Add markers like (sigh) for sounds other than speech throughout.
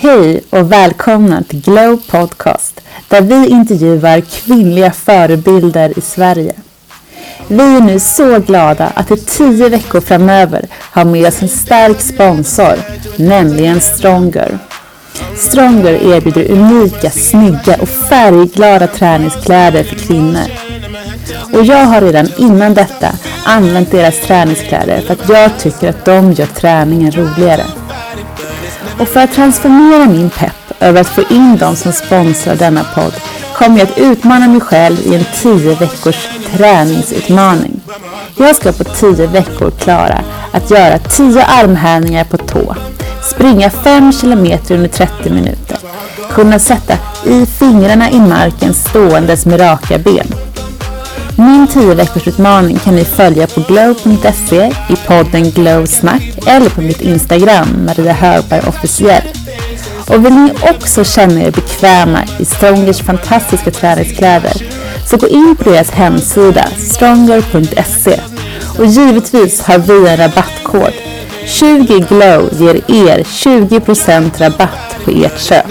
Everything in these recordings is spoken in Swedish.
Hej och välkomna till Glow Podcast där vi intervjuar kvinnliga förebilder i Sverige. Vi är nu så glada att i tio veckor framöver ha med oss en stark sponsor, nämligen Stronger. Stronger erbjuder unika, snygga och färgglada träningskläder för kvinnor. Och jag har redan innan detta använt deras träningskläder för att jag tycker att de gör träningen roligare. Och för att transformera min pepp över att få in dem som sponsrar denna podd kommer jag att utmana mig själv i en 10 veckors träningsutmaning. Jag ska på 10 veckor klara att göra 10 armhävningar på tå, springa 5 km under 30 minuter, kunna sätta i fingrarna i marken ståendes med raka ben. Min 10 veckors utmaning kan ni följa på glow.se i podden Glow Snack eller på mitt Instagram Maria Högberg officiell. Och vill ni också känna er bekväma i Strongers fantastiska träningskläder så gå in på deras hemsida stronger.se och givetvis har vi en rabattkod. 20glow ger er 20% rabatt på ert köp.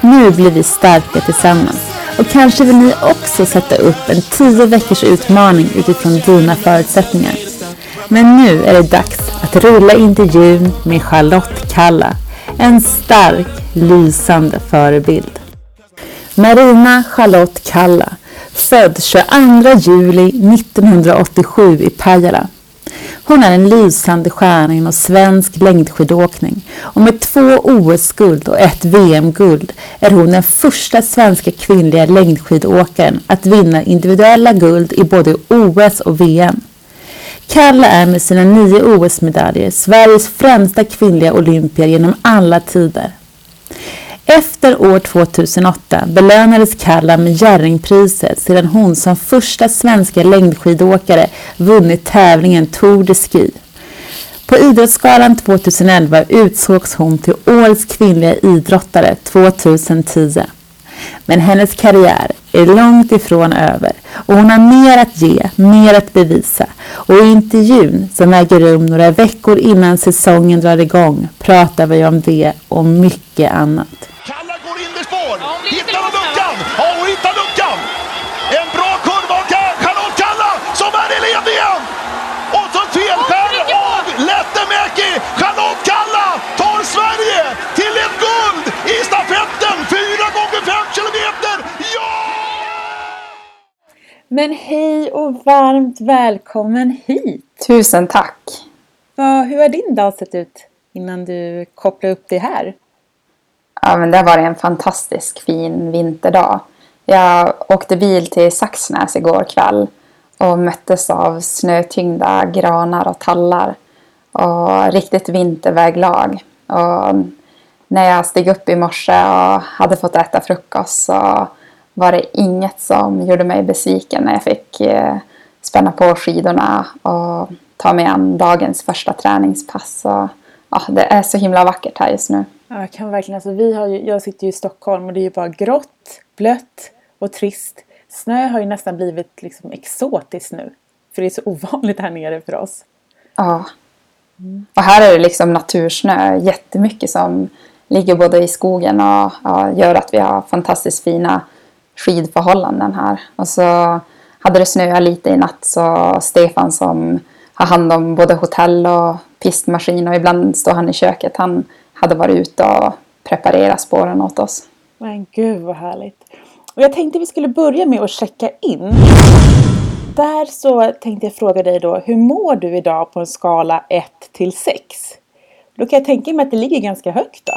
Nu blir vi starka tillsammans och kanske vill ni också sätta upp en 10 veckors utmaning utifrån dina förutsättningar. Men nu är det dags att rulla intervjun med Charlotte Kalla en stark, lysande förebild. Marina Charlotte Kalla, född 22 juli 1987 i Pajala. Hon är en lysande stjärna inom svensk längdskidåkning och med två OS-guld och ett VM-guld är hon den första svenska kvinnliga längdskidåkaren att vinna individuella guld i både OS och VM. Kalla är med sina nio OS-medaljer Sveriges främsta kvinnliga olympier genom alla tider. Efter år 2008 belönades Kalla med Jerringpriset sedan hon som första svenska längdskidåkare vunnit tävlingen Tour de Ski. På Idrottsgalan 2011 utsågs hon till Årets kvinnliga idrottare 2010. Men hennes karriär är långt ifrån över och hon har mer att ge, mer att bevisa. Och i intervjun som äger rum några veckor innan säsongen drar igång pratar vi om det och mycket annat. Men hej och varmt välkommen hit! Tusen tack! Vad, hur har din dag sett ut innan du kopplade upp dig här? Ja, men det har varit en fantastisk fin vinterdag. Jag åkte bil till Saxnäs igår kväll och möttes av snötyngda granar och tallar och riktigt vinterväglag. Och när jag steg upp i morse och hade fått äta frukost så var det inget som gjorde mig besviken när jag fick eh, spänna på skidorna och ta mig an dagens första träningspass. Och, ja, det är så himla vackert här just nu. Ja, jag kan verkligen, alltså vi har ju, jag sitter ju i Stockholm och det är ju bara grått, blött och trist. Snö har ju nästan blivit liksom exotiskt nu. För det är så ovanligt här nere för oss. Ja. Och här är det liksom natursnö jättemycket som ligger både i skogen och ja, gör att vi har fantastiskt fina skidförhållanden här. Och så hade det snöat lite i natt så Stefan som har hand om både hotell och pistmaskin och ibland står han i köket. Han hade varit ute och preparerat spåren åt oss. Men gud vad härligt. Och jag tänkte vi skulle börja med att checka in. Där så tänkte jag fråga dig då, hur mår du idag på en skala 1 till 6? Då kan jag tänka mig att det ligger ganska högt då.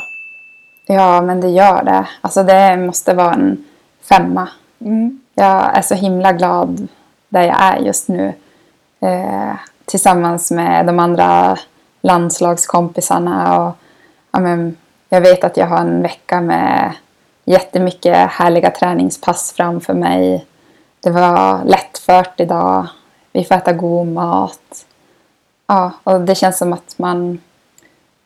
Ja, men det gör det. Alltså det måste vara en femma. Mm. Jag är så himla glad där jag är just nu. Eh, tillsammans med de andra landslagskompisarna. Och, ja, men, jag vet att jag har en vecka med jättemycket härliga träningspass framför mig. Det var lättfört idag. Vi får äta god mat. Ja, och det känns som att man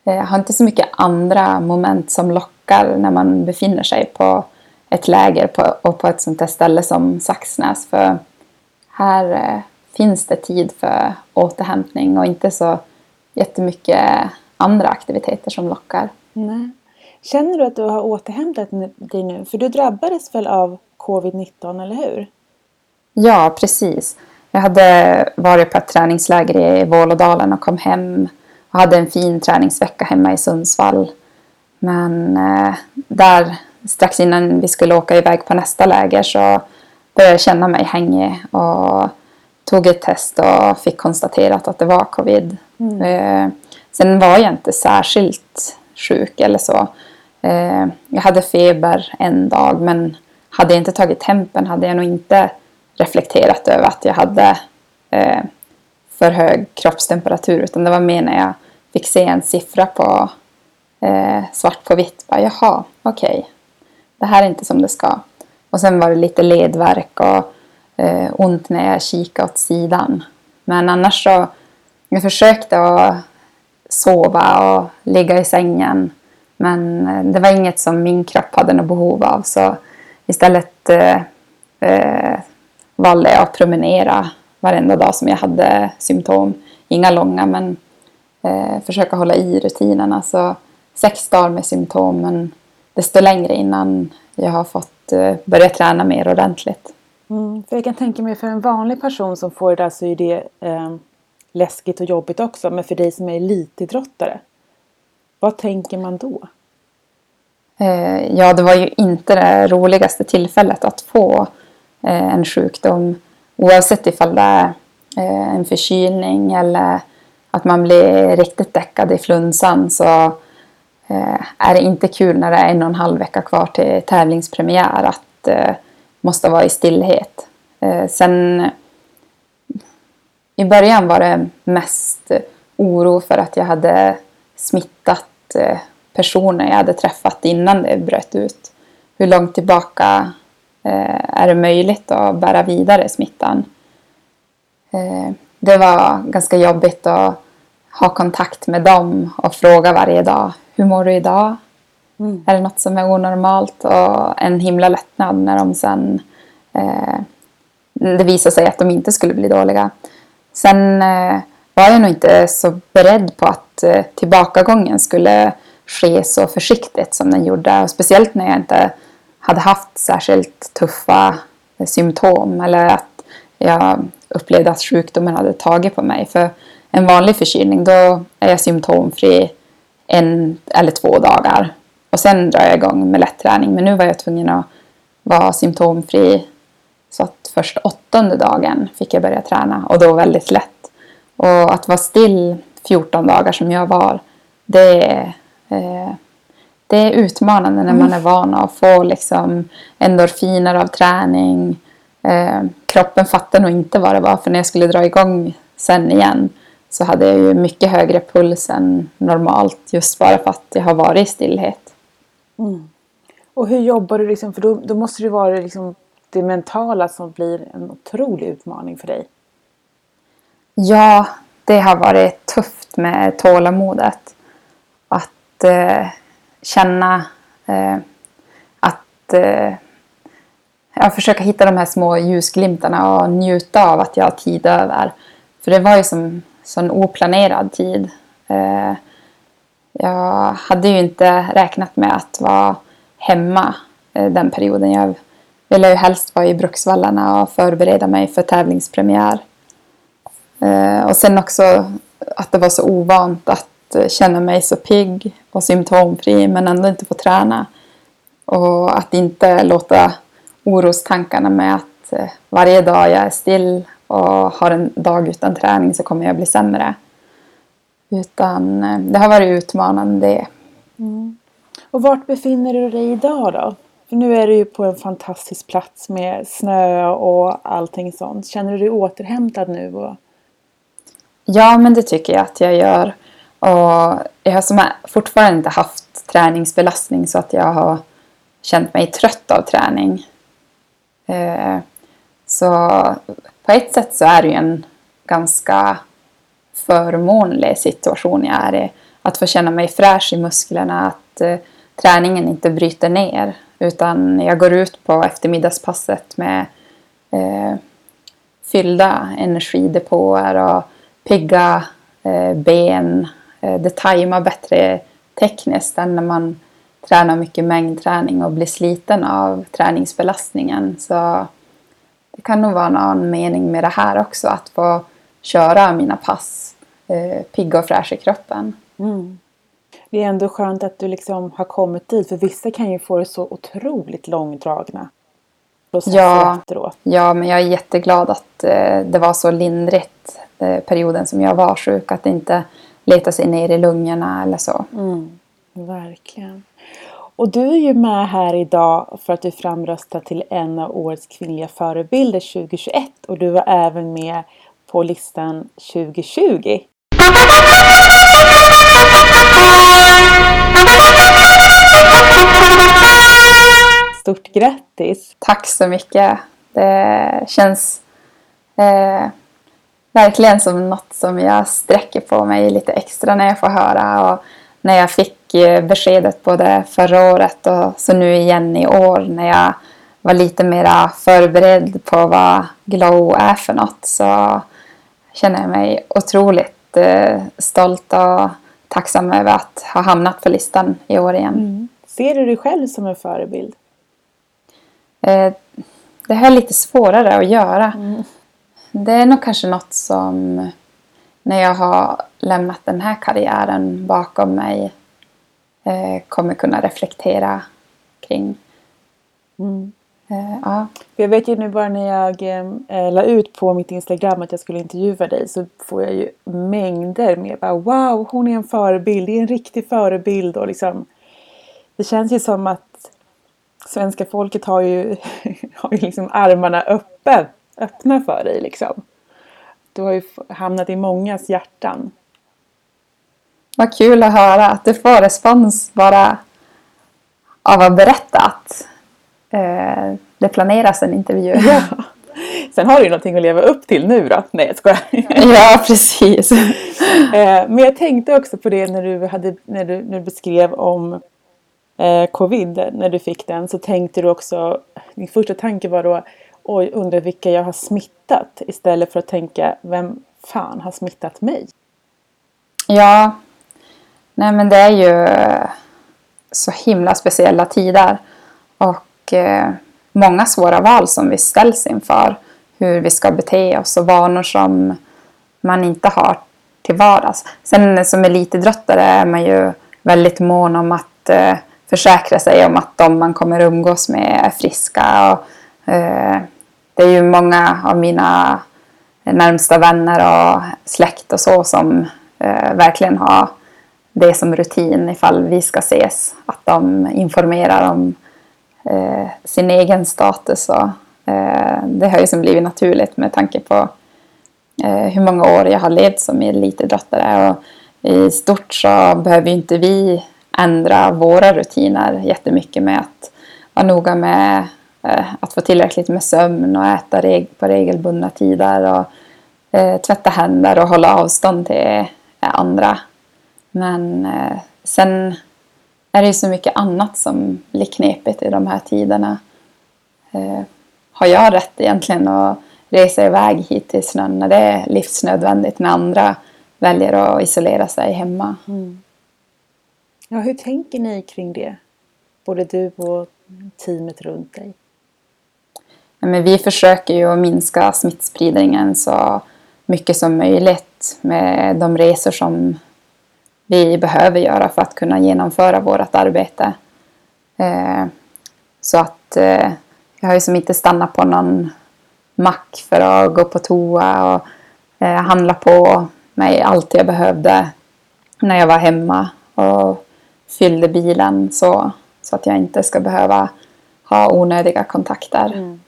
eh, har inte så mycket andra moment som lockar när man befinner sig på ett läger på, och på ett sånt här ställe som Saxnäs. För här eh, finns det tid för återhämtning och inte så jättemycket andra aktiviteter som lockar. Nej. Känner du att du har återhämtat dig nu? För du drabbades väl av covid-19, eller hur? Ja, precis. Jag hade varit på ett träningsläger i Vålådalen och kom hem och hade en fin träningsvecka hemma i Sundsvall. Men eh, där strax innan vi skulle åka iväg på nästa läger så började jag känna mig hängig och tog ett test och fick konstaterat att det var covid. Mm. Eh, sen var jag inte särskilt sjuk eller så. Eh, jag hade feber en dag men hade jag inte tagit tempen hade jag nog inte reflekterat över att jag hade eh, för hög kroppstemperatur utan det var mer när jag fick se en siffra på svart på vitt. Bara, Jaha, okej. Okay. Det här är inte som det ska. Och sen var det lite ledvärk och eh, ont när jag kikade åt sidan. Men annars så, jag försökte att sova och ligga i sängen. Men eh, det var inget som min kropp hade något behov av. Så istället eh, eh, valde jag att promenera varenda dag som jag hade symptom. Inga långa men eh, försöka hålla i rutinerna. Så sex dagar med symptom men desto längre innan jag har fått eh, börja träna mer ordentligt. Mm, för jag kan tänka mig för en vanlig person som får det där så är det eh, läskigt och jobbigt också. Men för dig som är elitidrottare, vad tänker man då? Eh, ja, det var ju inte det roligaste tillfället att få eh, en sjukdom. Oavsett ifall det är eh, en förkylning eller att man blir riktigt däckad i flunsan så Eh, är det inte kul när det är en och en halv vecka kvar till tävlingspremiär att eh, måste vara i stillhet. Eh, sen i början var det mest oro för att jag hade smittat personer jag hade träffat innan det bröt ut. Hur långt tillbaka eh, är det möjligt att bära vidare smittan? Eh, det var ganska jobbigt att ha kontakt med dem och fråga varje dag. Hur mår du idag? Mm. Är det något som är onormalt? Och en himla lättnad när de sen eh, det visade sig att de inte skulle bli dåliga. Sen eh, var jag nog inte så beredd på att eh, tillbakagången skulle ske så försiktigt som den gjorde. Och speciellt när jag inte hade haft särskilt tuffa symptom eller att jag upplevde att sjukdomen hade tagit på mig. För en vanlig förkylning då är jag symptomfri en eller två dagar. Och sen drar jag igång med lätt träning. Men nu var jag tvungen att vara symptomfri. Så att först åttonde dagen fick jag börja träna och då väldigt lätt. Och att vara still 14 dagar som jag var, det Eh, det är utmanande när man mm. är van att få liksom endorfiner av träning. Eh, kroppen fattar nog inte vad det var för när jag skulle dra igång sen igen så hade jag ju mycket högre puls än normalt just bara för att jag har varit i stillhet. Mm. Och hur jobbar du liksom, för då, då måste det vara liksom det mentala som blir en otrolig utmaning för dig. Ja, det har varit tufft med tålamodet eh, känna eh, att eh, jag försöker hitta de här små ljusglimtarna och njuta av att jag har tid över. För det var ju som sån oplanerad tid. Eh, jag hade ju inte räknat med att vara hemma eh, den perioden. Jag ville ju helst vara i Bruksvallarna och förbereda mig för tävlingspremiär. Eh, och sen också att det var så ovant att känna mig så pigg och symptomfri men ändå inte få träna. Och att inte låta orostankarna med att eh, varje dag jag är still och har en dag utan träning så kommer jag bli sämre. Utan eh, det har varit utmanande. Mm. Och vart befinner du dig idag då? För nu är du ju på en fantastisk plats med snö och allting sånt. Känner du dig återhämtad nu? Och... Ja, men det tycker jag att jag gör. Och jag har som fortfarande inte haft träningsbelastning så att jag har känt mig trött av träning. Eh, så på ett sätt så är det ju en ganska förmånlig situation jag är i. Att få känna mig fräsch i musklerna, att eh, träningen inte bryter ner. Utan jag går ut på eftermiddagspasset med eh, fyllda energidepåer och pigga eh, ben eh, det tajmar bättre tekniskt än när man tränar mycket mängdträning och blir sliten av träningsbelastningen. Så det kan nog vara någon mening med det här också, att få köra mina pass eh, pigg och fräsch i kroppen. Mm. Det är ändå skönt att du liksom har kommit dit, för vissa kan ju få det så otroligt långdragna ja, efteråt. Ja, men jag är jätteglad att eh, det var så lindrigt eh, perioden som jag var sjuk, att det inte letade sig ner i lungorna eller så. Mm, verkligen. Och du är ju med här idag för att du framröstad till en av årets kvinnliga förebilder 2021 och du var även med på listan 2020. Stort grattis! Tack så mycket! Det känns eh, verkligen som något som jag sträcker på mig lite extra när jag får höra. Och när jag fick beskedet både förra året och så nu igen i år när jag var lite mera förberedd på vad Glow är för något så känner jag mig otroligt eh, stolt och tacksam över att ha hamnat på listan i år igen. Mm. Ser du dig själv som en förebild? Eh, det här är lite svårare att göra. Mm. Det är nog kanske något som när jag har lämnat den här karriären bakom mig eh, kommer kunna reflektera kring. Mm. Eh, ja. Jag vet ju nu bara när jag eh, la ut på mitt Instagram att jag skulle intervjua dig så får jag ju mängder med bara wow hon är en förebild, det är en riktig förebild och liksom Det känns ju som att svenska folket har ju, (laughs) har ju liksom armarna öppen, öppna för dig liksom. Du har ju hamnat i mångas hjärtan. Vad kul att höra att du får respons bara av att berätta att eh, det planeras en intervju. Ja. (laughs) Sen har du ju någonting att leva upp till nu då. Nej jag skojar. Ja precis. (laughs) eh, men jag tänkte också på det när du, hade, när du, när du beskrev om eh, covid. När du fick den så tänkte du också. Din första tanke var då oj, undrar vilka jag har smittat istället för att tänka vem fan har smittat mig? Ja, nej men det är ju eh, så himla speciella tider och eh, många svåra val som vi ställs inför. Hur vi ska bete oss och vanor som man inte har till vardags. Sen eh, som elitidrottare är man ju väldigt mån om att eh, försäkra sig om att de man kommer umgås med är friska och Eh, det är ju många av mina närmsta vänner och släkt och så som eh, verkligen har det som rutin ifall vi ska ses. Att de informerar om eh, sin egen status. Och, eh, det har ju som blivit naturligt med tanke på eh, hur många år jag har levt som elitidrottare. Och I stort så behöver inte vi ändra våra rutiner jättemycket med att vara noga med Eh, att få tillräckligt med sömn och äta reg på regelbundna tider och eh, tvätta händer och hålla avstånd till eh, andra. Men eh, sen är det ju så mycket annat som blir knepigt i de här tiderna. Eh, har jag rätt egentligen att resa iväg hit till snön när det är livsnödvändigt när andra väljer att isolera sig hemma? Mm. Ja, hur tänker ni kring det? Både du och teamet runt dig? Men vi försöker ju att minska smittspridningen så mycket som möjligt med de resor som vi behöver göra för att kunna genomföra vårt arbete. Eh, så att eh, jag har ju som inte stannat på någon mack för att gå på toa och eh, handla på mig allt jag behövde när jag var hemma och fyllde bilen så, så att jag inte ska behöva ha onödiga kontakter. Mm.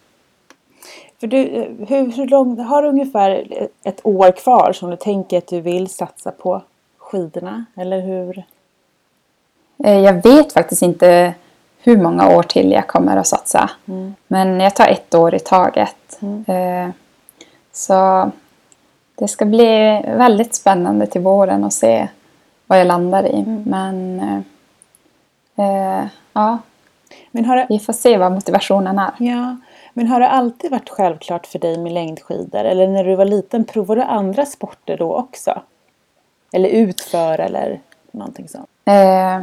För du, eh, hur, hur långt, har du ungefär ett år kvar som du tänker att du vill satsa på skidorna? Eller hur? Eh, jag vet faktiskt inte hur många år till jag kommer att satsa. Mm. Men jag tar ett år i taget. Mm. Eh, så det ska bli väldigt spännande till våren att se vad jag landar i. Mm. Men eh, ja, Men har det... vi får se vad motivationen är. Ja. Men har det alltid varit självklart för dig med längdskidor? Eller när du var liten, provade du andra sporter då också? Eller utför eller någonting sånt? Eh,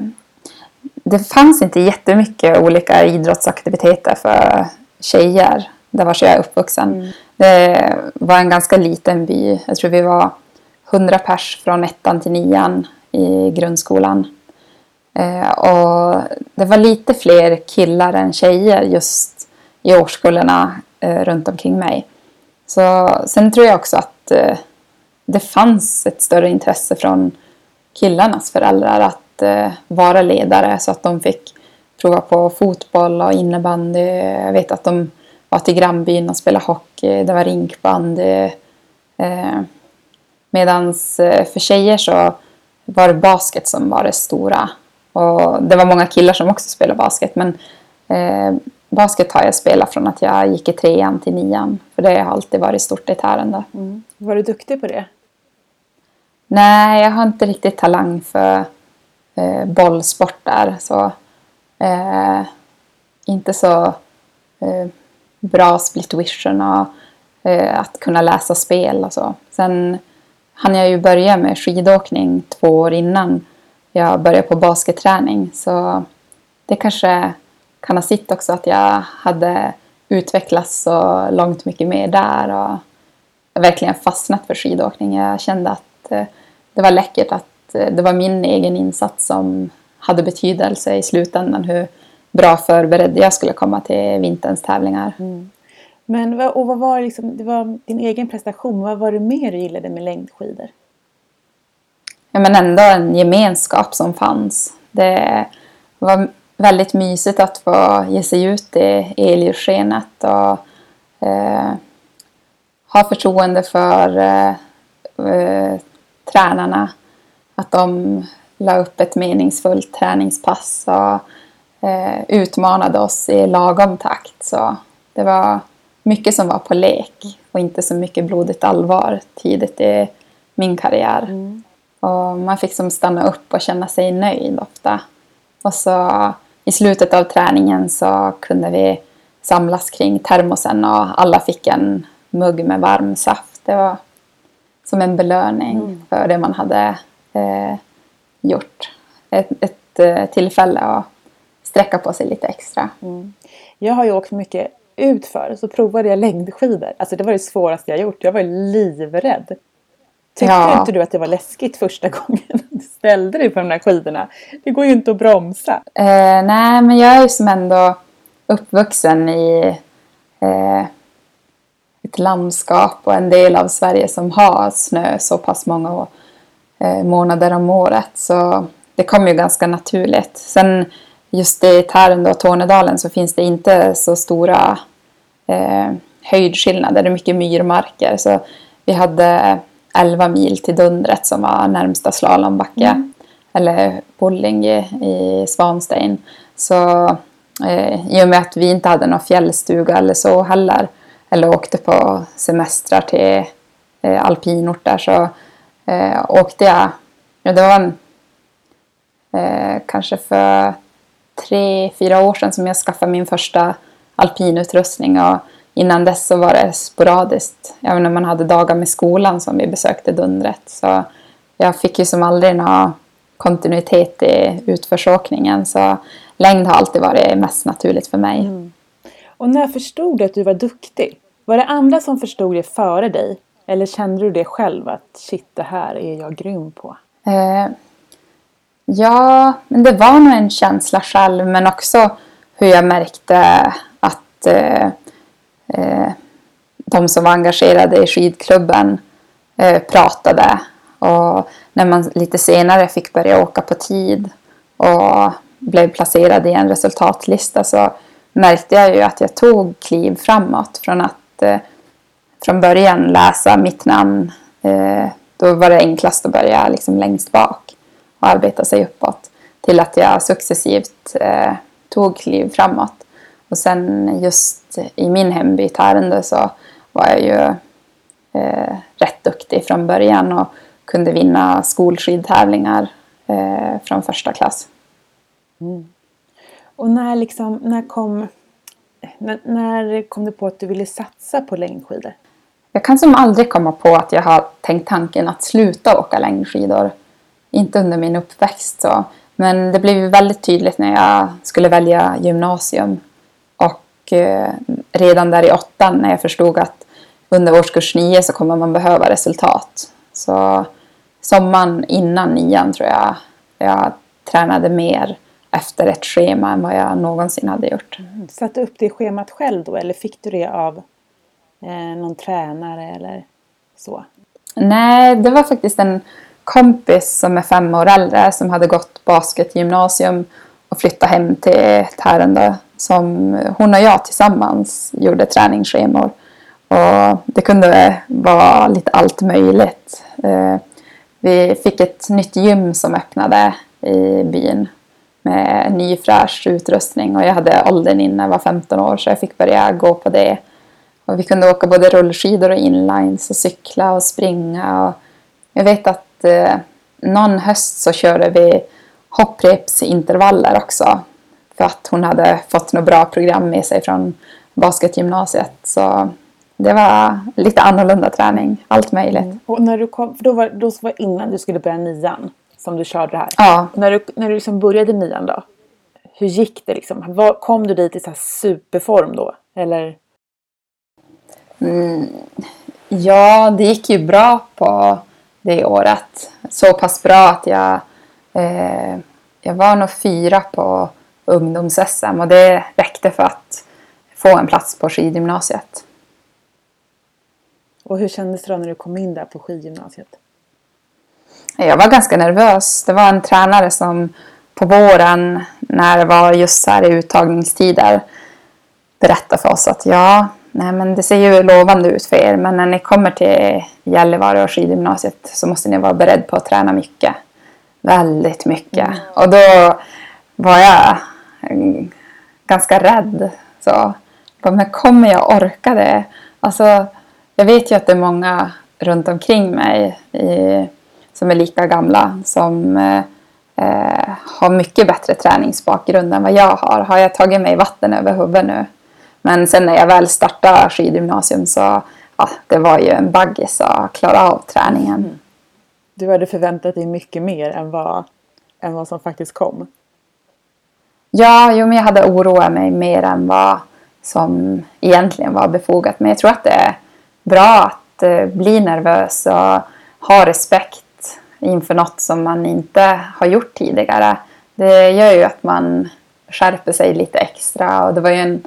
det fanns inte jättemycket olika idrottsaktiviteter för tjejer där var jag är uppvuxen. Mm. Det var en ganska liten by. Jag tror vi var 100 pers från ettan till nian i grundskolan. Eh, och det var lite fler killar än tjejer just i årskullarna eh, runt omkring mig. Så, sen tror jag också att eh, det fanns ett större intresse från killarnas föräldrar att eh, vara ledare så att de fick prova på fotboll och innebandy. Jag vet att de var till grannbyn och spelade hockey. Det var rinkbandy. Eh, Medan eh, för tjejer så var det basket som var det stora. Och det var många killar som också spelade basket. Men eh, basket har jag spelat från att jag gick i trean till nian. För det har alltid varit stort i Tärendö. Mm. Var du duktig på det? Nej, jag har inte riktigt talang för eh, bollsporter. Så, eh, inte så eh, bra split vision och eh, att kunna läsa spel och så. Sen hann jag ju börja med skidåkning två år innan jag började på basketträning. Så det kanske kan ha sitt också att jag hade utvecklats så långt mycket mer där och verkligen fastnat för skidåkning. Jag kände att eh, det var läckert att eh, det var min egen insats som hade betydelse i slutändan hur bra förberedd jag skulle komma till vinterns tävlingar. Mm. Men och vad var liksom, det var din egen prestation, vad var det mer du gillade med längdskidor? Ja men ändå en gemenskap som fanns. Det var väldigt mysigt att få ge sig ut i elljusskenet och eh, ha förtroende för eh, eh, tränarna. Att de la upp ett meningsfullt träningspass och eh, utmanade oss i lagom takt. Så det var mycket som var på lek och inte så mycket blodigt allvar tidigt i min karriär. Mm. Och man fick som stanna upp och känna sig nöjd ofta. Och så i slutet av träningen så kunde vi samlas kring termosen och alla fick en mugg med varm saft. Det var som en belöning mm. för det man hade eh, gjort. Ett, ett eh, tillfälle att sträcka på sig lite extra. Mm. Jag har ju åkt mycket utför så provade jag längdskidor. Alltså det var det svåraste jag gjort. Jag var livrädd. Tyckte ja. inte du att det var läskigt första (laughs) gången ställde dig på de där skidorna? Det går ju inte att bromsa. Eh, nej, men jag är ju som ändå uppvuxen i eh, ett landskap och en del av Sverige som har snö så pass många eh, månader om året. Så det kom ju ganska naturligt. Sen just i Tärendö och Tornedalen så finns det inte så stora eh, höjdskillnader. Det är mycket myrmarker. Så vi hade 11 mil till Dundret som var närmsta slalombacke. Mm. Eller Bolling i, i Svanstein. Så eh, i och med att vi inte hade någon fjällstuga eller så heller. Eller åkte på semestrar till eh, alpinorter så eh, åkte jag. Ja, det var en, eh, kanske för tre, fyra år sedan som jag skaffade min första alpinutrustning. Och innan dess så var det sporadiskt. Även när man hade dagar med skolan som vi besökte Dundret. Så jag fick ju som aldrig någon kontinuitet i utförsåkningen. Så längd har alltid varit mest naturligt för mig. Mm. Och när förstod du att du var duktig? Var det andra som förstod det före dig? Eller kände du det själv att shit, det här är jag grym på? Eh, ja, men det var nog en känsla själv men också hur jag märkte att eh, eh, Eh, de som var engagerade i skidklubben eh, pratade. Och när man lite senare fick börja åka på tid och blev placerad i en resultatlista så märkte jag ju att jag tog kliv framåt från att eh, från början läsa mitt namn. Eh, då var det enklast att börja liksom längst bak och arbeta sig uppåt till att jag successivt eh, tog kliv framåt. Och sen just i min hemby Tärendö så var jag ju eh, rätt duktig från början och kunde vinna skolskidtävlingar eh, från första klass. Mm. Och när, liksom, när, kom, när, när kom du på att du ville satsa på längdskidor? Jag kan som aldrig komma på att jag har tänkt tanken att sluta åka längdskidor. Inte under min uppväxt. Så. Men det blev väldigt tydligt när jag skulle välja gymnasium. Och redan där i åttan när jag förstod att under årskurs nio så kommer man behöva resultat. Så sommaren innan nian tror jag jag tränade mer efter ett schema än vad jag någonsin hade gjort. Satte upp det schemat själv då eller fick du det av eh, någon tränare eller så? Nej, det var faktiskt en kompis som är fem år äldre som hade gått basketgymnasium och flyttat hem till Tärendö. Som hon och jag tillsammans gjorde träningsschemor. Och det kunde vara lite allt möjligt. Eh, vi fick ett nytt gym som öppnade i byn med ny fräsch utrustning och jag hade åldern inne, jag var 15 år så jag fick börja gå på det. Och vi kunde åka både rullskidor och inlines och cykla och springa. Och jag vet att eh, någon höst så körde vi hopprepsintervaller också. För att hon hade fått något bra program med sig från basketgymnasiet. Så det var lite annorlunda träning, allt möjligt. Mm. Och när du kom, då var då var innan du skulle börja nian som du körde det här. Ja. När du, när du liksom började nian då? Hur gick det liksom? Var, kom du dit i så superform då? Eller? Mm, ja, det gick ju bra på det året. Så pass bra att jag, eh, jag var nog fyra på ungdoms-SM och det räckte för att få en plats på skidgymnasiet. Och hur kändes det då när du kom in där på skidgymnasiet? Jag var ganska nervös. Det var en tränare som på våren när det var just så här i uttagningstider berättade för oss att ja, nej men det ser ju lovande ut för er men när ni kommer till Gällivare och skidgymnasiet så måste ni vara beredd på att träna mycket. Väldigt mycket. Mm. Och då var jag ganska rädd. Så, men kommer jag orka det? Alltså, jag vet ju att det är många runt omkring mig i, som är lika gamla som eh, eh, har mycket bättre träningsbakgrund än vad jag har. Har jag tagit mig vatten över huvudet nu? Men sen när jag väl startade skidgymnasium så ja, det var ju en baggis att klara av träningen. Mm. Du hade förväntat dig mycket mer än vad, än vad som faktiskt kom? Ja, jo, men jag hade oroat mig mer än vad som egentligen var befogat. Men jag tror att det är bra att eh, bli nervös och ha respekt inför något som man inte har gjort tidigare. Det gör ju att man skärper sig lite extra och det var ju en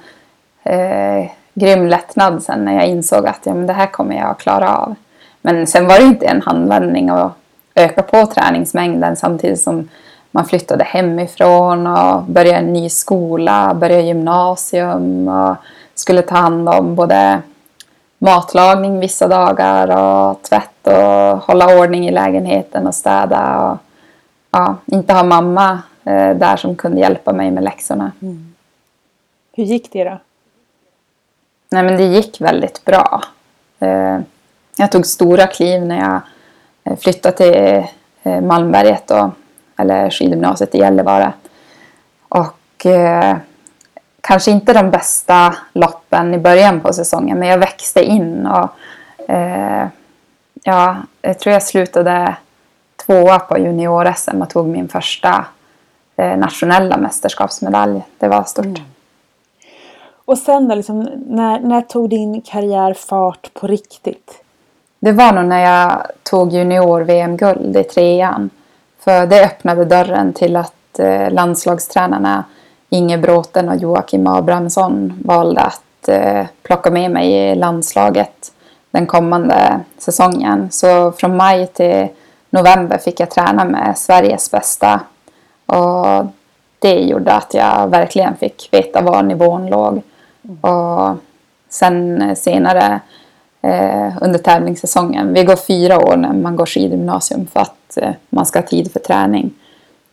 eh, grym lättnad sen när jag insåg att ja, men det här kommer jag att klara av. Men sen var det inte en handvändning att öka på träningsmängden samtidigt som man flyttade hemifrån och började en ny skola, började gymnasium och skulle ta hand om både matlagning vissa dagar och tvätt och hålla ordning i lägenheten och städa. Och, ja, inte ha mamma eh, där som kunde hjälpa mig med läxorna. Mm. Hur gick det då? Nej men det gick väldigt bra. Eh, jag tog stora kliv när jag eh, flyttade till eh, Malmberget och eller skidgymnasiet i Gällivare. Och eh, kanske inte de bästa loppen i början på säsongen men jag växte in och eh, ja, jag tror jag slutade tvåa på junior-SM och tog min första eh, nationella mästerskapsmedalj. Det var stort. Mm. Och sen då, liksom, när, när tog din karriär fart på riktigt? Det var nog när jag tog junior-VM-guld i trean. För det öppnade dörren till att eh, landslagstränarna Inge Bråten och Joakim Abrahamsson valde att eh, plocka med mig i landslaget den kommande säsongen. Så från maj till november fick jag träna med Sveriges bästa. Och det gjorde att jag verkligen fick veta var nivån låg. Och sen senare eh, under tävlingssäsongen. Vi går fyra år när man går skidgymnasium för att eh, man ska ha tid för träning.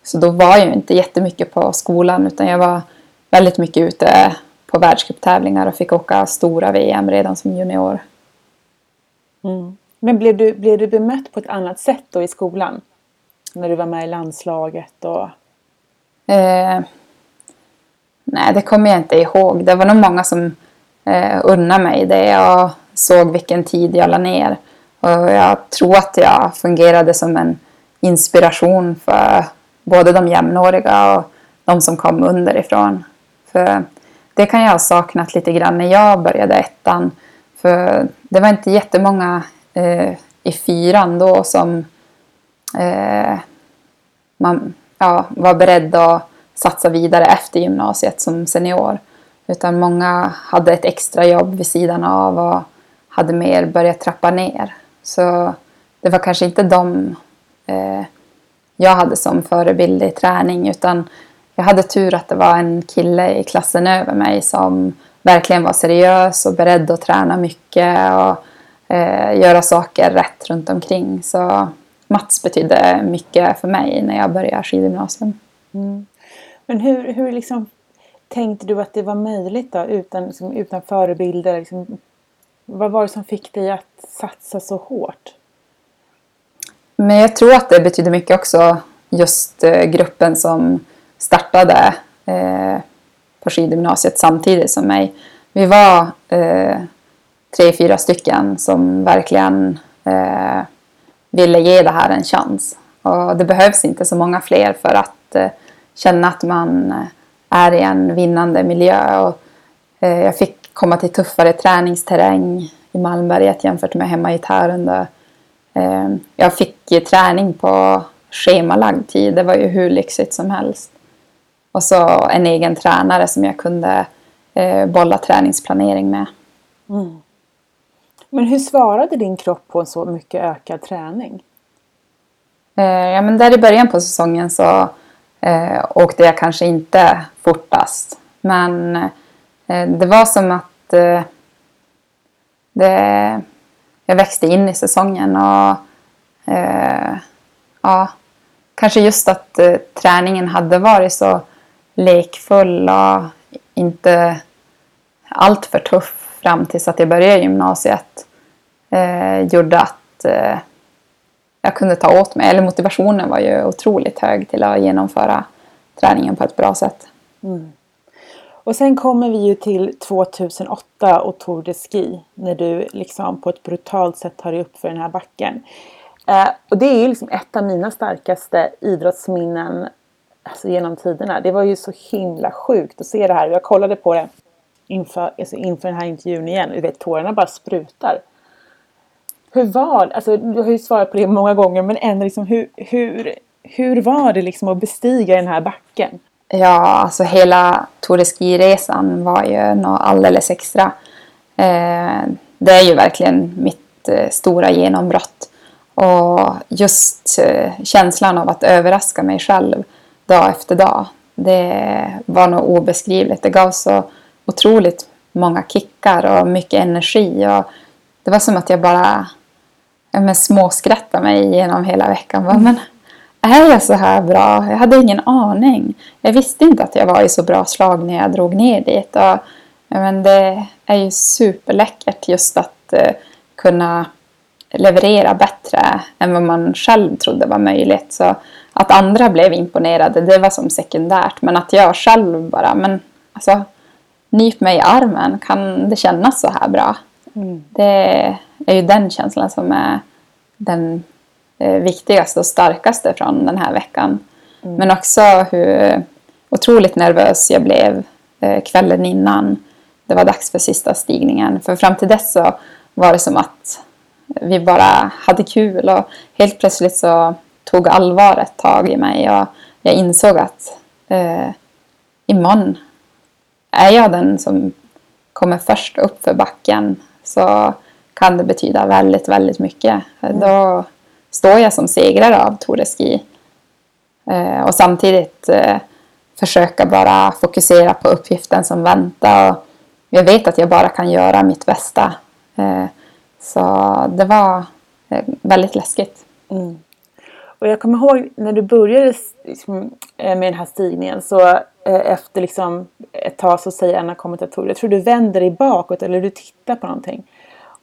Så då var jag inte jättemycket på skolan utan jag var väldigt mycket ute på världscuptävlingar och fick åka stora VM redan som junior. Mm. Men blev du, blev du bemött på ett annat sätt då i skolan? När du var med i landslaget och... Eh, nej, det kommer jag inte ihåg. Det var nog många som eh, unnade mig det. Och såg vilken tid jag la ner. Och jag tror att jag fungerade som en inspiration för både de jämnåriga och de som kom underifrån. För det kan jag ha saknat lite grann när jag började ettan. För det var inte jättemånga eh, i fyran då som eh, man ja, var beredd att satsa vidare efter gymnasiet som senior. Utan många hade ett extra jobb vid sidan av och hade mer börjat trappa ner. Så det var kanske inte de eh, jag hade som förebild i träning utan jag hade tur att det var en kille i klassen över mig som verkligen var seriös och beredd att träna mycket och eh, göra saker rätt runt omkring. Så Mats betydde mycket för mig när jag började skidgymnasium. Mm. Men hur, hur liksom tänkte du att det var möjligt då utan, liksom, utan förebilder? Liksom, vad var det som fick dig att satsa så hårt? Men jag tror att det betyder mycket också just eh, gruppen som startade eh, på skidgymnasiet samtidigt som mig. Vi var eh, tre, fyra stycken som verkligen eh, ville ge det här en chans. Och det behövs inte så många fler för att eh, känna att man eh, är i en vinnande miljö. Och, eh, jag fick komma till tuffare träningsterräng i Malmberget jämfört med hemma i Tärendö. Eh, jag fick träning på schemalagd tid. Det var ju hur lyxigt som helst. Och så en egen tränare som jag kunde eh, bolla träningsplanering med. Mm. Men hur svarade din kropp på en så mycket ökad träning? Eh, ja, men där i början på säsongen så åkte jag kanske inte fortast. Men det var som att eh, det, jag växte in i säsongen och eh, ja, kanske just att eh, träningen hade varit så lekfull och inte allt för tuff fram tills att jag började gymnasiet eh, gjorde att eh, jag kunde ta åt mig, eller motivationen var ju otroligt hög till att genomföra träningen på ett bra sätt. Mm. Och sen kommer vi ju till 2008 och Tour de Ski när du liksom på ett brutalt sätt tar dig upp för den här backen. Eh, och det är ju liksom ett av mina starkaste idrottsminnen alltså genom tiderna. Det var ju så himla sjukt att se det här. Jag kollade på det inför, alltså inför den här intervjun igen du vet tårarna bara sprutar. Hur var det? Alltså, du har ju svarat på det många gånger men ändå liksom hur, hur, hur var det liksom att bestiga den här backen? Ja, alltså hela Tour de Ski-resan var ju något alldeles extra. Eh, det är ju verkligen mitt eh, stora genombrott. Och just eh, känslan av att överraska mig själv dag efter dag. Det var nog obeskrivligt. Det gav så otroligt många kickar och mycket energi. Och det var som att jag bara ja, småskrattade mig genom hela veckan. Bara, (laughs) men är jag så här bra? Jag hade ingen aning. Jag visste inte att jag var i så bra slag när jag drog ner dit. Och, men det är ju superläckert just att uh, kunna leverera bättre än vad man själv trodde var möjligt. Så att andra blev imponerade, det var som sekundärt. Men att jag själv bara, men alltså, nyp mig i armen, kan det kännas så här bra? Mm. Det är ju den känslan som är den eh, viktigaste och starkaste från den här veckan. Mm. Men också hur otroligt nervös jag blev eh, kvällen innan det var dags för sista stigningen. För fram till dess så var det som att vi bara hade kul och helt plötsligt så tog allvaret tag i mig och jag insåg att eh, imorgon är jag den som kommer först upp för backen så kan det betyda väldigt, väldigt mycket. Mm. Då står jag som segrare av Tour de Ski. Eh, och samtidigt eh, försöka bara fokusera på uppgiften som väntar. Och jag vet att jag bara kan göra mitt bästa. Eh, så det var eh, väldigt läskigt. Mm. Och jag kommer ihåg när du började liksom, eh, med den här stigningen så eh, efter liksom ett tag så säger en av kommentatorerna, jag tror du vänder dig bakåt eller du tittar på någonting.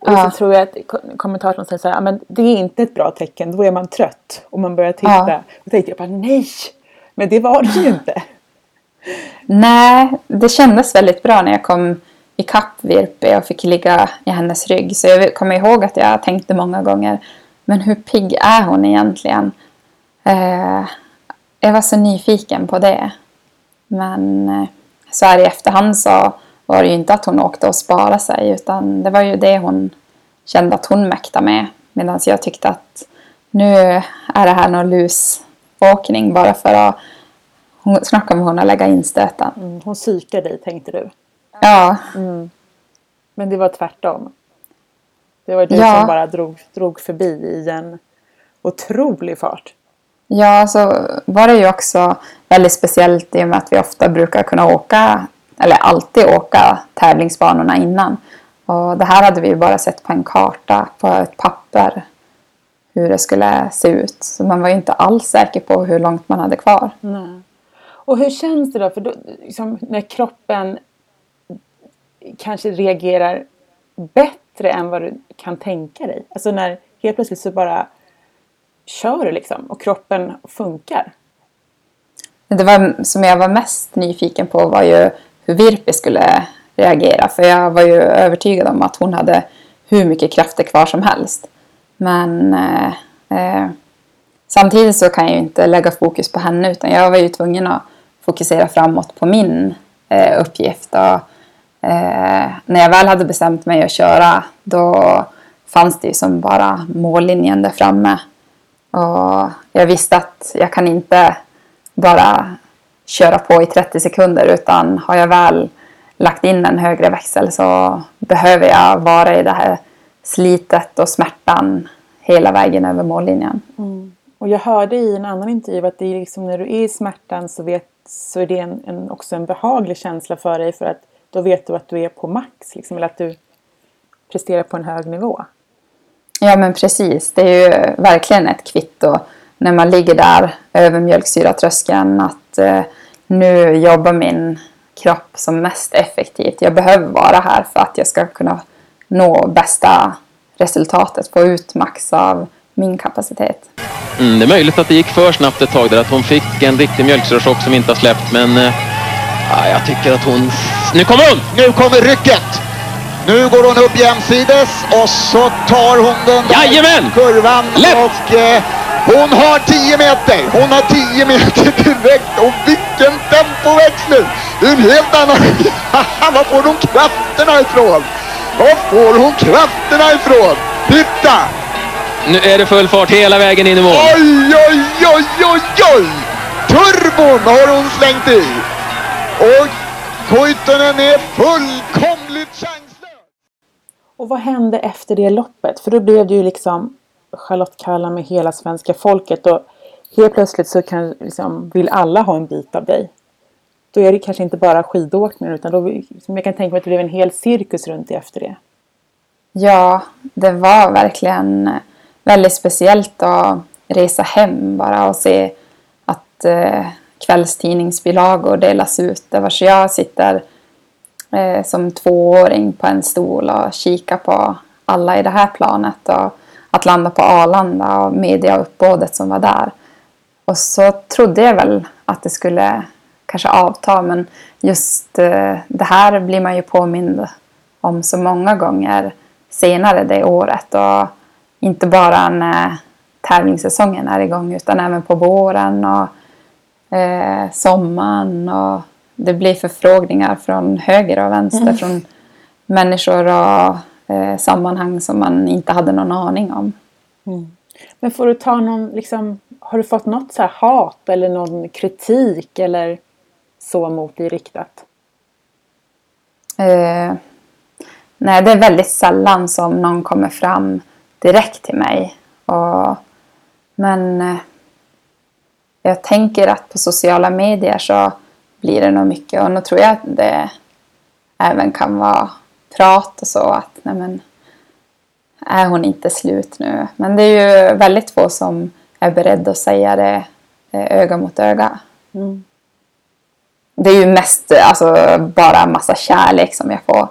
Och ja. så tror jag att kommentatorn säger så här, men det är inte ett bra tecken, då är man trött och man börjar titta. Ja. Och tänkte jag bara, nej! Men det var det ju inte. (laughs) Nej, det kändes väldigt bra när jag kom ikapp Virpi och fick ligga i hennes rygg. Så jag kommer ihåg att jag tänkte många gånger, men hur pigg är hon egentligen? Eh, jag var så nyfiken på det. Men eh, så här i efterhand så var det ju inte att hon åkte och sparade sig utan det var ju det hon kände att hon mäktade med. Medan jag tyckte att nu är det här någon lusåkning bara för att hon snackar med hon att lägga in stöten. Mm, hon psykar dig tänkte du. Ja, Men det var tvärtom. Det var du Ja. som bara drog, drog förbi i en otrolig fart. Ja, så var det ju också väldigt speciellt i och med att vi ofta brukar kunna åka, eller alltid åka tävlingsbanorna innan. Och det här hade vi ju bara sett på en karta, på ett papper, hur det skulle se ut. Så man var ju inte alls säker på hur långt man hade kvar. Nej. Och hur känns det då? För då, liksom, när kroppen kanske reagerar bättre än vad du kan tänka dig. Alltså när helt plötsligt så bara kör du liksom och kroppen funkar. Det var, som jag var mest nyfiken på var ju hur Virpi skulle reagera. För jag var ju övertygad om att hon hade hur mycket krafter kvar som helst. Men eh, eh, samtidigt så kan jag ju inte lägga fokus på henne utan jag var ju tvungen att fokusera framåt på min eh, uppgift. Och, eh, när jag väl hade bestämt mig att köra då fanns det ju som bara mållinjen där framme. Och jag visste att jag kan inte bara köra på i 30 sekunder utan har jag väl lagt in en högre växel så behöver jag vara i det här slitet och smärtan hela vägen över mållinjen. Och jag hörde i en annan intervju att det är liksom när du är i smärtan så, vet, så är det en, en, också en behaglig känsla för dig för att då vet du att du är på max. Liksom, eller att du presterar på en hög nivå. Ja men precis, det är ju verkligen ett kvitto när man ligger där över mjölksyratröskeln att eh, nu jobbar min kropp som mest effektivt. Jag behöver vara här för att jag ska kunna nå bästa resultatet, få ut max av min kapacitet. Mm, det är möjligt att det gick för snabbt ett tag där, att hon fick en riktig mjölksyrachock som inte har släppt. Men eh, ja, jag tycker att hon... Nu kommer hon! Nu kommer rycket! Nu går hon upp jämsides och så tar hon den där Jajamän! kurvan Lätt! och eh, hon har 10 meter. Hon har 10 meter direkt och vilken tempoväxt nu! Det är en helt annan... (laughs) Var får hon krafterna ifrån? Var får hon krafterna ifrån? Titta! Nu är det full fart hela vägen in i mål. Oj, oj, oj, oj, oj! Turbon har hon slängt i. Och Kuitunen är fullkomligt chanslös. Och vad hände efter det loppet? För då blev det ju liksom Charlotte Kalla med hela svenska folket och helt plötsligt så kan, liksom, vill alla ha en bit av dig. Då är det kanske inte bara skidåkningen utan då, som jag kan tänka mig att det blev en hel cirkus runt det efter det. Ja, det var verkligen väldigt speciellt att resa hem bara och se att eh, kvällstidningsbilagor delas ut. Det var så jag sitter eh, som tvååring på en stol och kikar på alla i det här planet och att landa på Arlanda och mediauppbådet som var där. Och så trodde jag väl att det skulle kanske avta men just eh, det här blir man ju påmind om så många gånger senare det året. Och inte bara när tävlingssäsongen är igång utan även på våren och eh, sommaren. Och det blir förfrågningar från höger och vänster från människor och eh, sammanhang som man inte hade någon aning om. Men får du ta någon, liksom, har du fått något så hat eller någon kritik eller så mot dig riktat? Eh, nej, det är väldigt sällan som någon kommer fram direkt till mig. Och, men eh, jag tänker att på sociala medier så blir det nog mycket. Och nu tror jag att det även kan vara prat och så. Att nej men, är hon inte slut nu? Men det är ju väldigt få som är beredda att säga det eh, öga mot öga. Det är ju mest alltså, bara massa kärlek som jag får.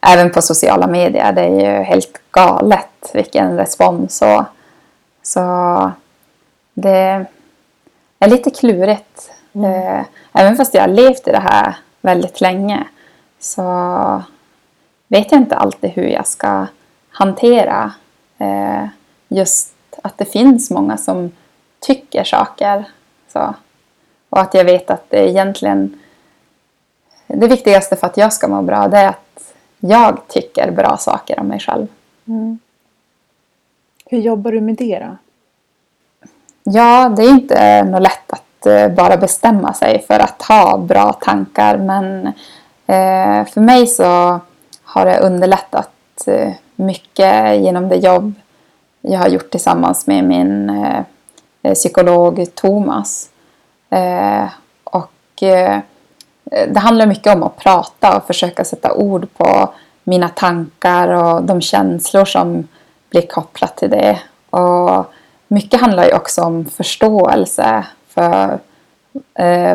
Även på sociala medier. Det är ju helt galet vilken respons. Och, så det är lite klurigt. Eh, även fast jag har levt i det här väldigt länge. Så vet jag inte alltid hur jag ska hantera eh, just att det finns många som tycker saker. Så. Och att jag vet att det egentligen det viktigaste för att jag ska må bra det är att jag tycker bra saker om mig själv. Hur jobbar du med det då? Ja, det är inte något lätt att eh, bara bestämma sig för att ha bra tankar men eh, för mig så har det underlättat eh, mycket genom det jobb jag har gjort tillsammans med min eh, eh, psykolog Thomas. Och det handlar mycket om att prata och försöka sätta ord på mina tankar och de känslor som blir kopplat till det. Och mycket handlar ju också om förståelse för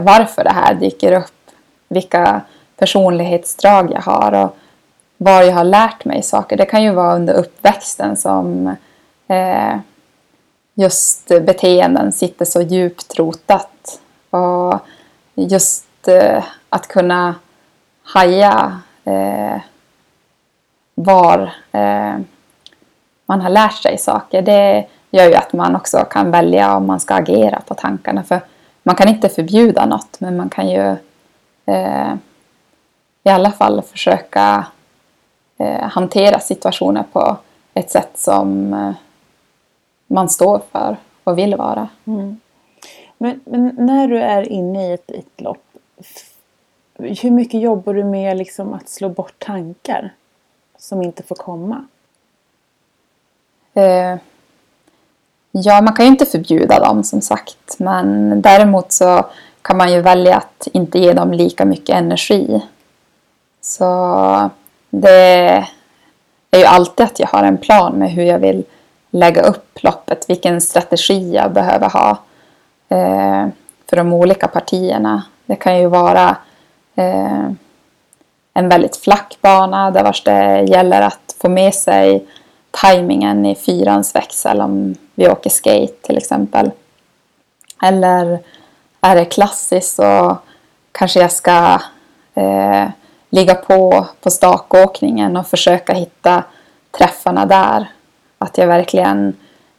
varför det här dyker upp. Vilka personlighetsdrag jag har och var jag har lärt mig saker. Det kan ju vara under uppväxten som eh, just beteenden sitter så djupt rotat. Och just eh, att kunna haja eh, var eh, man har lärt sig saker. Det gör ju att man också kan välja om man ska agera på tankarna. För man kan inte förbjuda något men man kan ju eh, i alla fall försöka hantera situationer på ett sätt som eh, man står för och vill vara. Men, men när du är inne i ett, ett lopp, hur mycket jobbar du med liksom att slå bort tankar som inte får komma? Eh, ja, man kan ju inte förbjuda dem som sagt. Men däremot så kan man ju välja att inte ge dem lika mycket energi. Så det är ju alltid att jag har en plan med hur jag vill lägga upp loppet. Vilken strategi jag behöver ha eh, för de olika partierna. Det kan ju vara eh, en väldigt flack bana där vars det gäller att få med sig tajmingen i fyrans växel om vi åker skate till exempel. Eller är det klassiskt så kanske jag ska eh, ligga på på stakåkningen och försöka hitta träffarna där. Att jag verkligen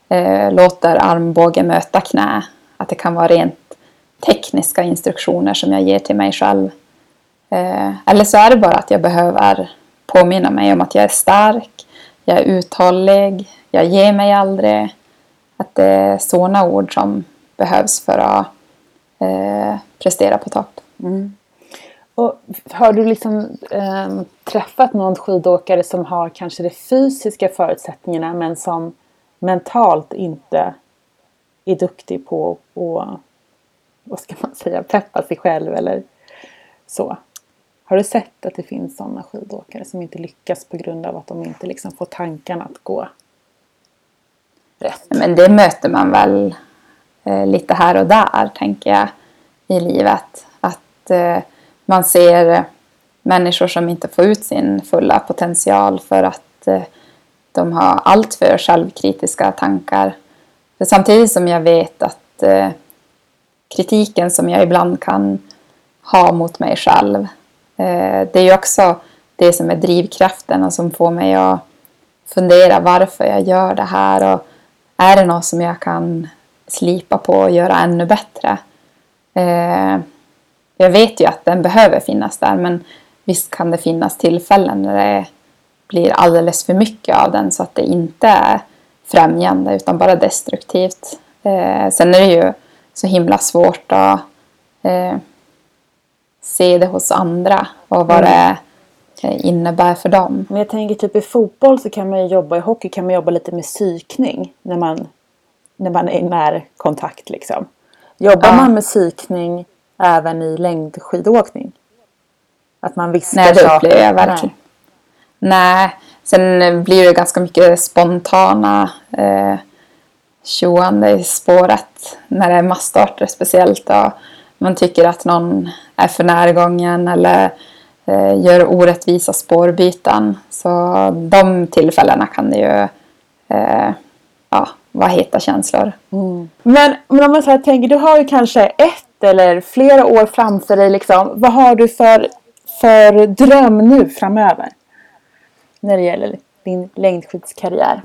eh, låter armbåge möta knä. Att det kan vara rent tekniska instruktioner som jag ger till mig själv. Eh, eller så är det bara att jag behöver påminna mig om att jag är stark, jag är uthållig, jag ger mig aldrig. Att det är sådana ord som behövs för att eh, prestera på topp. Mm. Och har du liksom eh, träffat någon skidåkare som har kanske de fysiska förutsättningarna men som mentalt inte är duktig på att, vad ska man säga, peppa sig själv eller så? Har du sett att det finns sådana skidåkare som inte lyckas på grund av att de inte liksom får tankarna att gå rätt? Men det möter man väl eh, lite här och där, tänker jag, i livet. Att eh, man ser eh, människor som inte får ut sin fulla potential för att eh, de har alltför självkritiska tankar. För samtidigt som jag vet att eh, kritiken som jag ibland kan ha mot mig själv, det är ju också det som är drivkraften och som får mig att fundera varför jag gör det här och är det något som jag kan slipa på och göra ännu bättre. Jag vet ju att den behöver finnas där men visst kan det finnas tillfällen när det blir alldeles för mycket av den så att det inte är främjande utan bara destruktivt. Eh, sen är det ju så himla svårt att eh, se det hos andra och vad det eh, innebär för dem. Men jag tänker typ i fotboll så kan man ju jobba, i hockey kan man jobba lite med psykning när man, när man är i närkontakt liksom. Jobbar Ja. man med psykning även i längdskidåkning? Att man viskar Nej, det upplever jag verkligen. Nej. Sen blir det ganska mycket spontana eh, tjoande i spåret när det är massstarter speciellt. Och man tycker att någon är för närgången eller eh, gör orättvisa spårbyten. Så de tillfällena kan det ju eh, ja, vara heta känslor. Men, men om man så här tänker, du har ju kanske ett eller flera år framför dig. Liksom. Vad har du för, för dröm nu framöver? När det gäller din längdskidskarriär.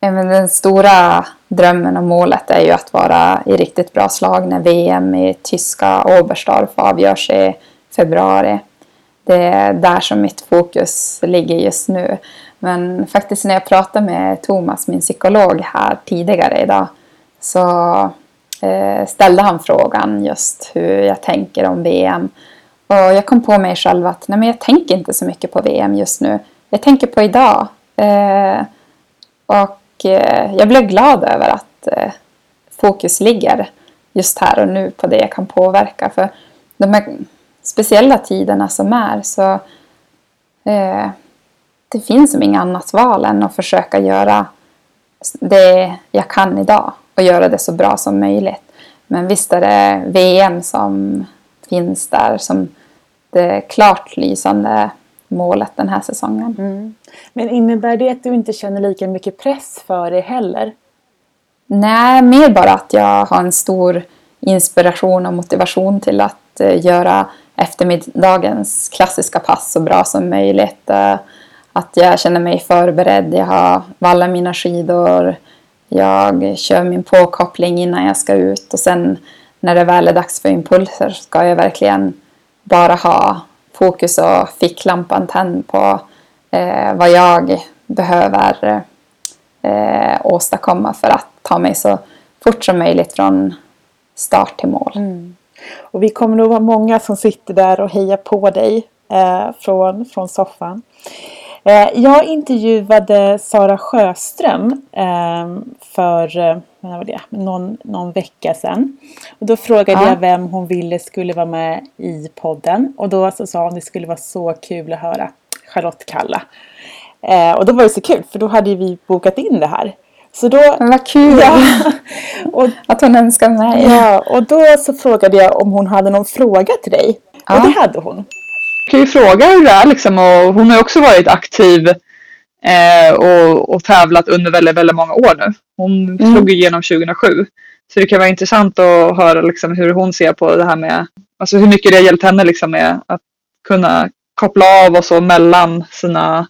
Även den stora drömmen och målet är ju att vara i riktigt bra slag när VM i tyska Oberstdorf avgörs i februari. Det är där som mitt fokus ligger just nu. Men faktiskt när jag pratade med Thomas, min psykolog här tidigare idag, så Eh, ställde han frågan just hur jag tänker om VM. Och jag kom på mig själv att nej, men jag tänker inte så mycket på VM just nu. Jag tänker på idag. Eh, och eh, jag blev glad över att eh, fokus ligger just här och nu på det jag kan påverka. För de här speciella tiderna som är så eh, det finns som inget annat val än att försöka göra det jag kan idag och göra det så bra som möjligt. Men visst är det VM som finns där som det klart lysande målet den här säsongen. Mm. Men innebär det att du inte känner lika mycket press för det heller? Nej, mer bara att jag har en stor inspiration och motivation till att eh, göra eftermiddagens klassiska pass så bra som möjligt. Eh, att jag känner mig förberedd, jag har vallat mina skidor, jag kör min påkoppling innan jag ska ut och sen när det väl är dags för impulser ska jag verkligen bara ha fokus och ficklampan tänd på eh, vad jag behöver eh, åstadkomma för att ta mig så fort som möjligt från start till mål. Mm. Och vi kommer nog vara många som sitter där och hejar på dig eh, från, från soffan. Eh, jag intervjuade Sara Sjöström eh, för eh, vad var det, någon, någon vecka sedan. Och då frågade ja. jag vem hon ville skulle vara med i podden. Och då så sa hon att det skulle vara så kul att höra Charlotte Kalla. och då var det så kul för då hade vi bokat in det här. Så då, Men vad kul! Ja, (laughs) och, att hon önskar mig. Ja, och då så frågade jag om hon hade någon fråga till dig. Ja. Och det hade hon kan ju fråga hur det är liksom och hon har också varit aktiv eh, och, och tävlat under väldigt, väldigt många år nu. Hon mm. slog igenom 2007. Så det kan vara intressant att höra liksom hur hon ser på det här med, alltså hur mycket det har hjälpt henne liksom med att kunna koppla av och så mellan sina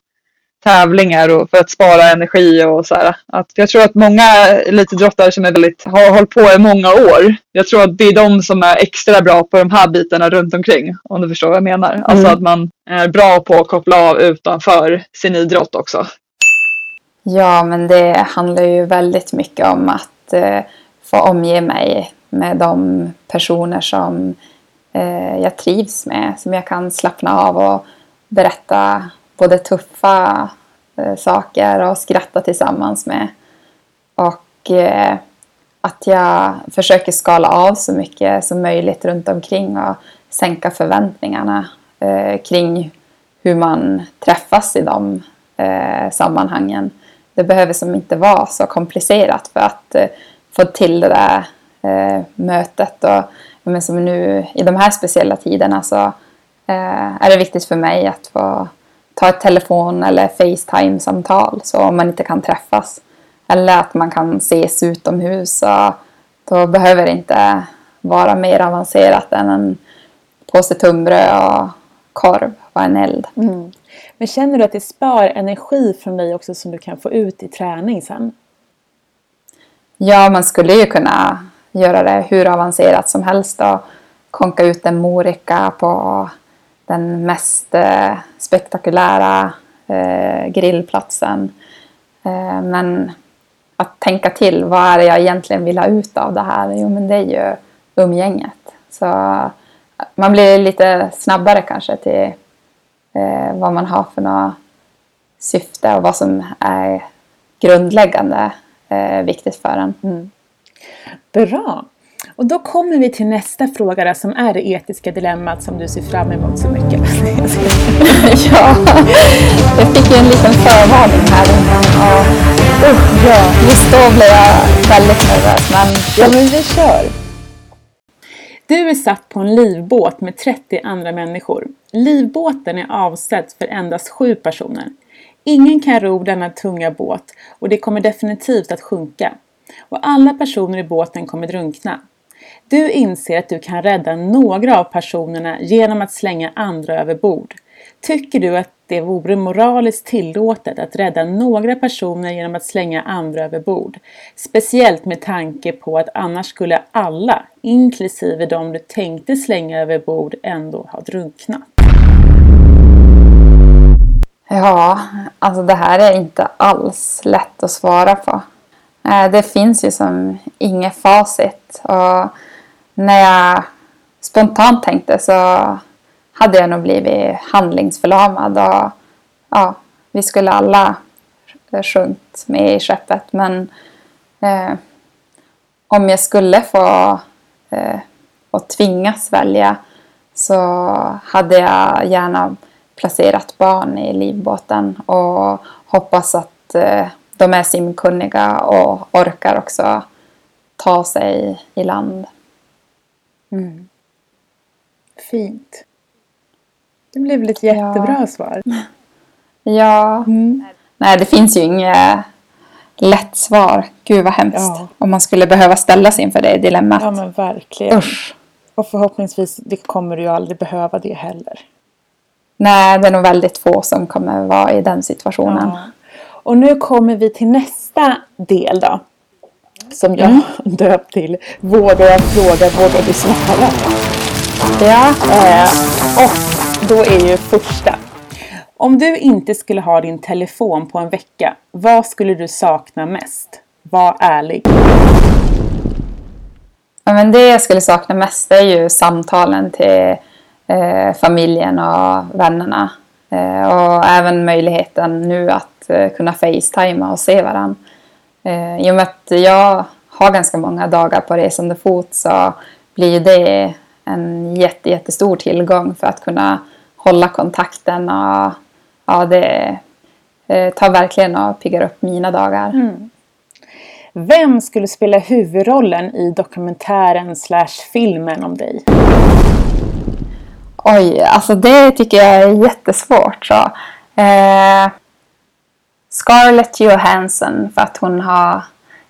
tävlingar och för att spara energi och så här. Att jag tror att många elitidrottare som är väldigt, har hållit på i många år. Jag tror att det är de som är extra bra på de här bitarna runt omkring. Om du förstår vad jag menar. Alltså mm. Alltså att man är bra på att koppla av utanför sin idrott också. Ja, men det handlar ju väldigt mycket om att eh, få omge mig med de personer som eh, jag trivs med. Som jag kan slappna av och berätta både tuffa eh, saker och skratta tillsammans med. Och eh, att jag försöker skala av så mycket som möjligt runt omkring och sänka förväntningarna eh, kring hur man träffas i de eh, sammanhangen. Det behöver som inte vara så komplicerat för att eh, få till det där eh, mötet. Och, men som nu i de här speciella tiderna så eh, är det viktigt för mig att få ta ett telefon eller Facetime-samtal så om man inte kan träffas. Eller att man kan ses utomhus. Så då behöver det inte vara mer avancerat än en påse tunnbröd och korv och en eld. Mm. Men känner du att det spar energi från dig också som du kan få ut i träning sen? Ja, man skulle ju kunna göra det hur avancerat som helst och konka ut en morika på den mest eh, spektakulära eh, grillplatsen. Eh, men att tänka till, vad är det jag egentligen vill ha ut av det här? Jo, men det är ju umgänget. Så eh, man blir lite snabbare kanske till eh, vad man har för något syfte och vad som är grundläggande eh, viktigt för en. Mm. Bra! Och då kommer vi till nästa fråga som är det etiska dilemmat som du ser fram emot så mycket. (laughs) ja, jag fick ju en liten förvarning här innan. Och, uh, ja, just då blev jag väldigt nervös. Men... Ja, men vi kör. Du är satt på en livbåt med 30 andra människor. Livbåten är avsedd för endast sju personer. Ingen kan ro denna tunga båt och det kommer definitivt att sjunka. Och alla personer i båten kommer drunkna. Du inser att du kan rädda några av personerna genom att slänga andra över bord. Tycker du att det vore moraliskt tillåtet att rädda några personer genom att slänga andra över bord? Speciellt med tanke på att annars skulle alla, inklusive de du tänkte slänga över bord, ändå ha drunknat. Ja, alltså det här är inte alls lätt att svara på. Eh, det finns ju som inget facit. Och när jag spontant tänkte så hade jag nog blivit handlingsförlamad. Och, ja, vi skulle alla sjunkit med i skeppet. Men eh, om jag skulle få eh, och tvingas välja så hade jag gärna placerat barn i livbåten och hoppas att eh, de är simkunniga och orkar också ta sig i land. Fint. Det blev väl ett jättebra svar. (laughs) Ja, nej det finns ju inget lätt svar. Gud vad hemskt. Ja. Om man skulle behöva ställas inför det dilemmat. Ja men verkligen. Usch. Och förhoppningsvis det kommer du ju aldrig behöva det heller. Nej, det är nog väldigt få som kommer vara i den situationen. Ja. Och nu kommer vi till nästa del då. Som jag Mm. döpt till Vågar jag fråga, vågar du svara? Ja. Eh, och då är ju första. Om du inte skulle ha din telefon på en vecka, vad skulle du sakna mest? Var ärlig. Ja, men det jag skulle sakna mest är ju samtalen till eh, familjen och vännerna. Eh, och även möjligheten nu att eh, kunna facetima och se varandra. Eh, I och med att jag har ganska många dagar på resande fot så blir det en jätte, jättestor tillgång för att kunna hålla kontakten. Och, ja, det eh, tar verkligen och piggar upp mina dagar. Vem skulle spela huvudrollen i dokumentären slash filmen om dig? Oj, alltså det tycker jag är jättesvårt. Så. Eh, Scarlett Johansson för att hon har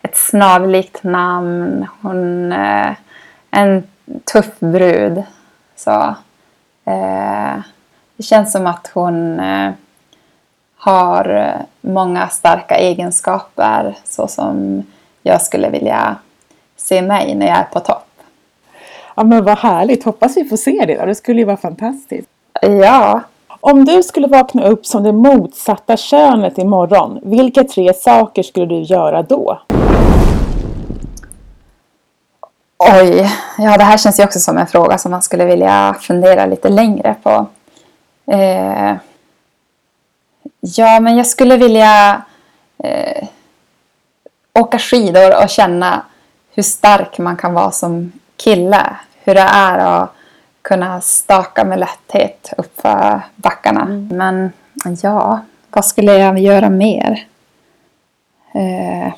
ett snarlikt namn. Hon är en tuff brud. Så, eh, det känns som att hon eh, har eh, många starka egenskaper så som jag skulle vilja se mig när jag är på topp. Ja men vad härligt, hoppas vi får se det då. Det skulle ju vara fantastiskt. Ja, om du skulle vakna upp som det motsatta könet imorgon, vilka tre saker skulle du göra då? Oj, ja det här känns ju också som en fråga som man skulle vilja fundera lite längre på. Eh, ja, men jag skulle vilja eh, åka skidor och känna hur stark man kan vara som kille. Hur det är att kunna staka med lätthet uppför backarna. Men ja, vad skulle jag göra mer? Eh,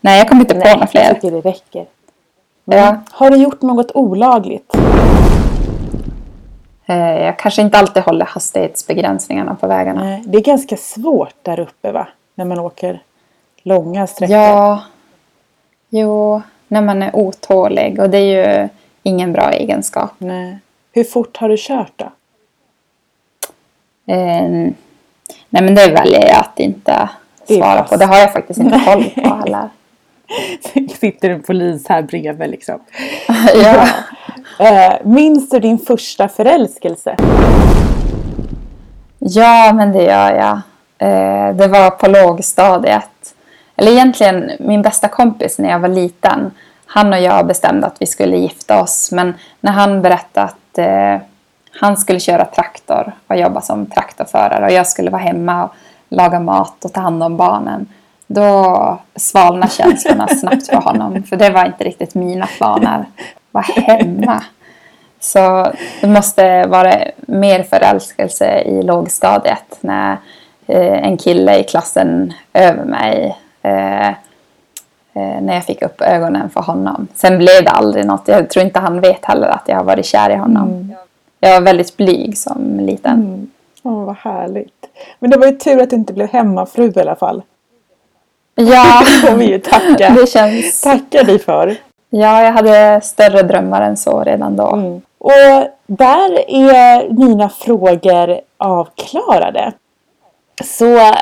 nej, jag kommer inte på några fler. jag tycker det räcker. Ja. Har du gjort något olagligt? Eh, Jag kanske inte alltid håller hastighetsbegränsningarna på vägarna. Nej, det är ganska svårt där uppe va? När man åker långa sträckor. Ja, jo, när man är otålig och det är ju ingen bra egenskap. Nej. Hur fort har du kört då? Eh, nej men det väljer jag att inte svara pass. på. Det har jag faktiskt inte koll på heller. (laughs) Sitter en polis här bredvid liksom. (laughs) ja. (laughs) Eh, minns du din första förälskelse? ja, men det gör jag. Eh, det var på lågstadiet. Eller egentligen min bästa kompis när jag var liten. Han och jag bestämde att vi skulle gifta oss. Men när han berättade att eh, han skulle köra traktor och jobba som traktorförare och jag skulle vara hemma och laga mat och ta hand om barnen. Då svalnade känslorna snabbt för honom. För det var inte riktigt mina planer. Vara hemma. Så det måste vara mer förälskelse i lågstadiet när eh, en kille i klassen över mig eh, när jag fick upp ögonen för honom. Sen blev det aldrig något. Jag tror inte han vet heller att jag har varit kär i honom. Jag var väldigt blyg som liten. Åh, vad härligt. Men det var ju tur att du inte blev hemmafru i alla fall. Ja, (laughs) Det får vi ju tacka, det känns... tacka dig för. Ja, jag hade större drömmar än så redan då. Mm. Och där är mina frågor avklarade. Så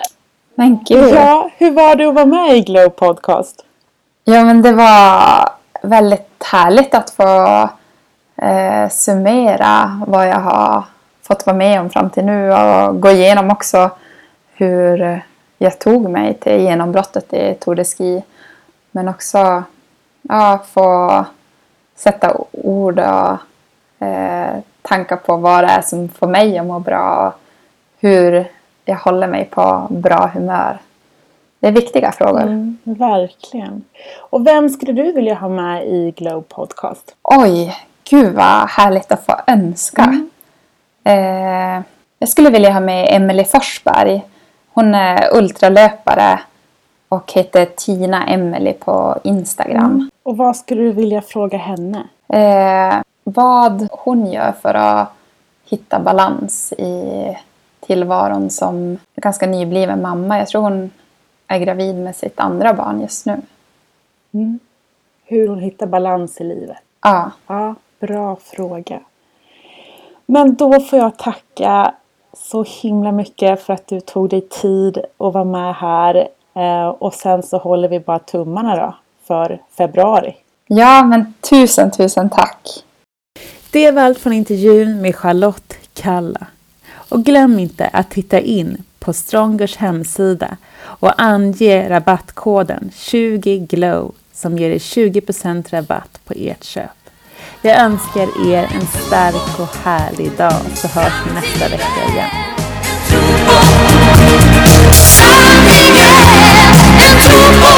Men gud. ja, hur var det att vara med i Glow Podcast? Ja, men det var väldigt härligt att få eh, summera vad jag har fått vara med om fram till nu och gå igenom också hur jag tog mig till genombrottet i Tour de Ski. Men också ja, få sätta ord och eh, tankar på vad det är som får mig att må bra och hur jag håller mig på bra humör. Det är viktiga frågor. Mm, verkligen. Och vem skulle du vilja ha med i Glow Podcast? Oj, gud vad härligt att få önska. Eh, jag skulle vilja ha med Emelie Forsberg. Hon är ultralöpare och heter Tina Emelie på Instagram. Och vad skulle du vilja fråga henne? Eh, vad hon gör för att hitta balans i tillvaron som ganska nybliven mamma. Jag tror hon är gravid med sitt andra barn just nu. Hur hon hittar balans i livet? Ja, Ja, bra fråga. Men då får jag tacka så himla mycket för att du tog dig tid att vara med här. Eh, Och sen så håller vi bara tummarna då för februari. ja men tusen, tusen tack. Det var allt från intervjun med Charlotte Kalla. Och glöm inte att titta in på Strongers hemsida och ange rabattkoden 20GLOW som ger er 20% rabatt på ert köp. Jag önskar er en stark och härlig dag så hörs vi nästa vecka igen. Sanningen, en tro på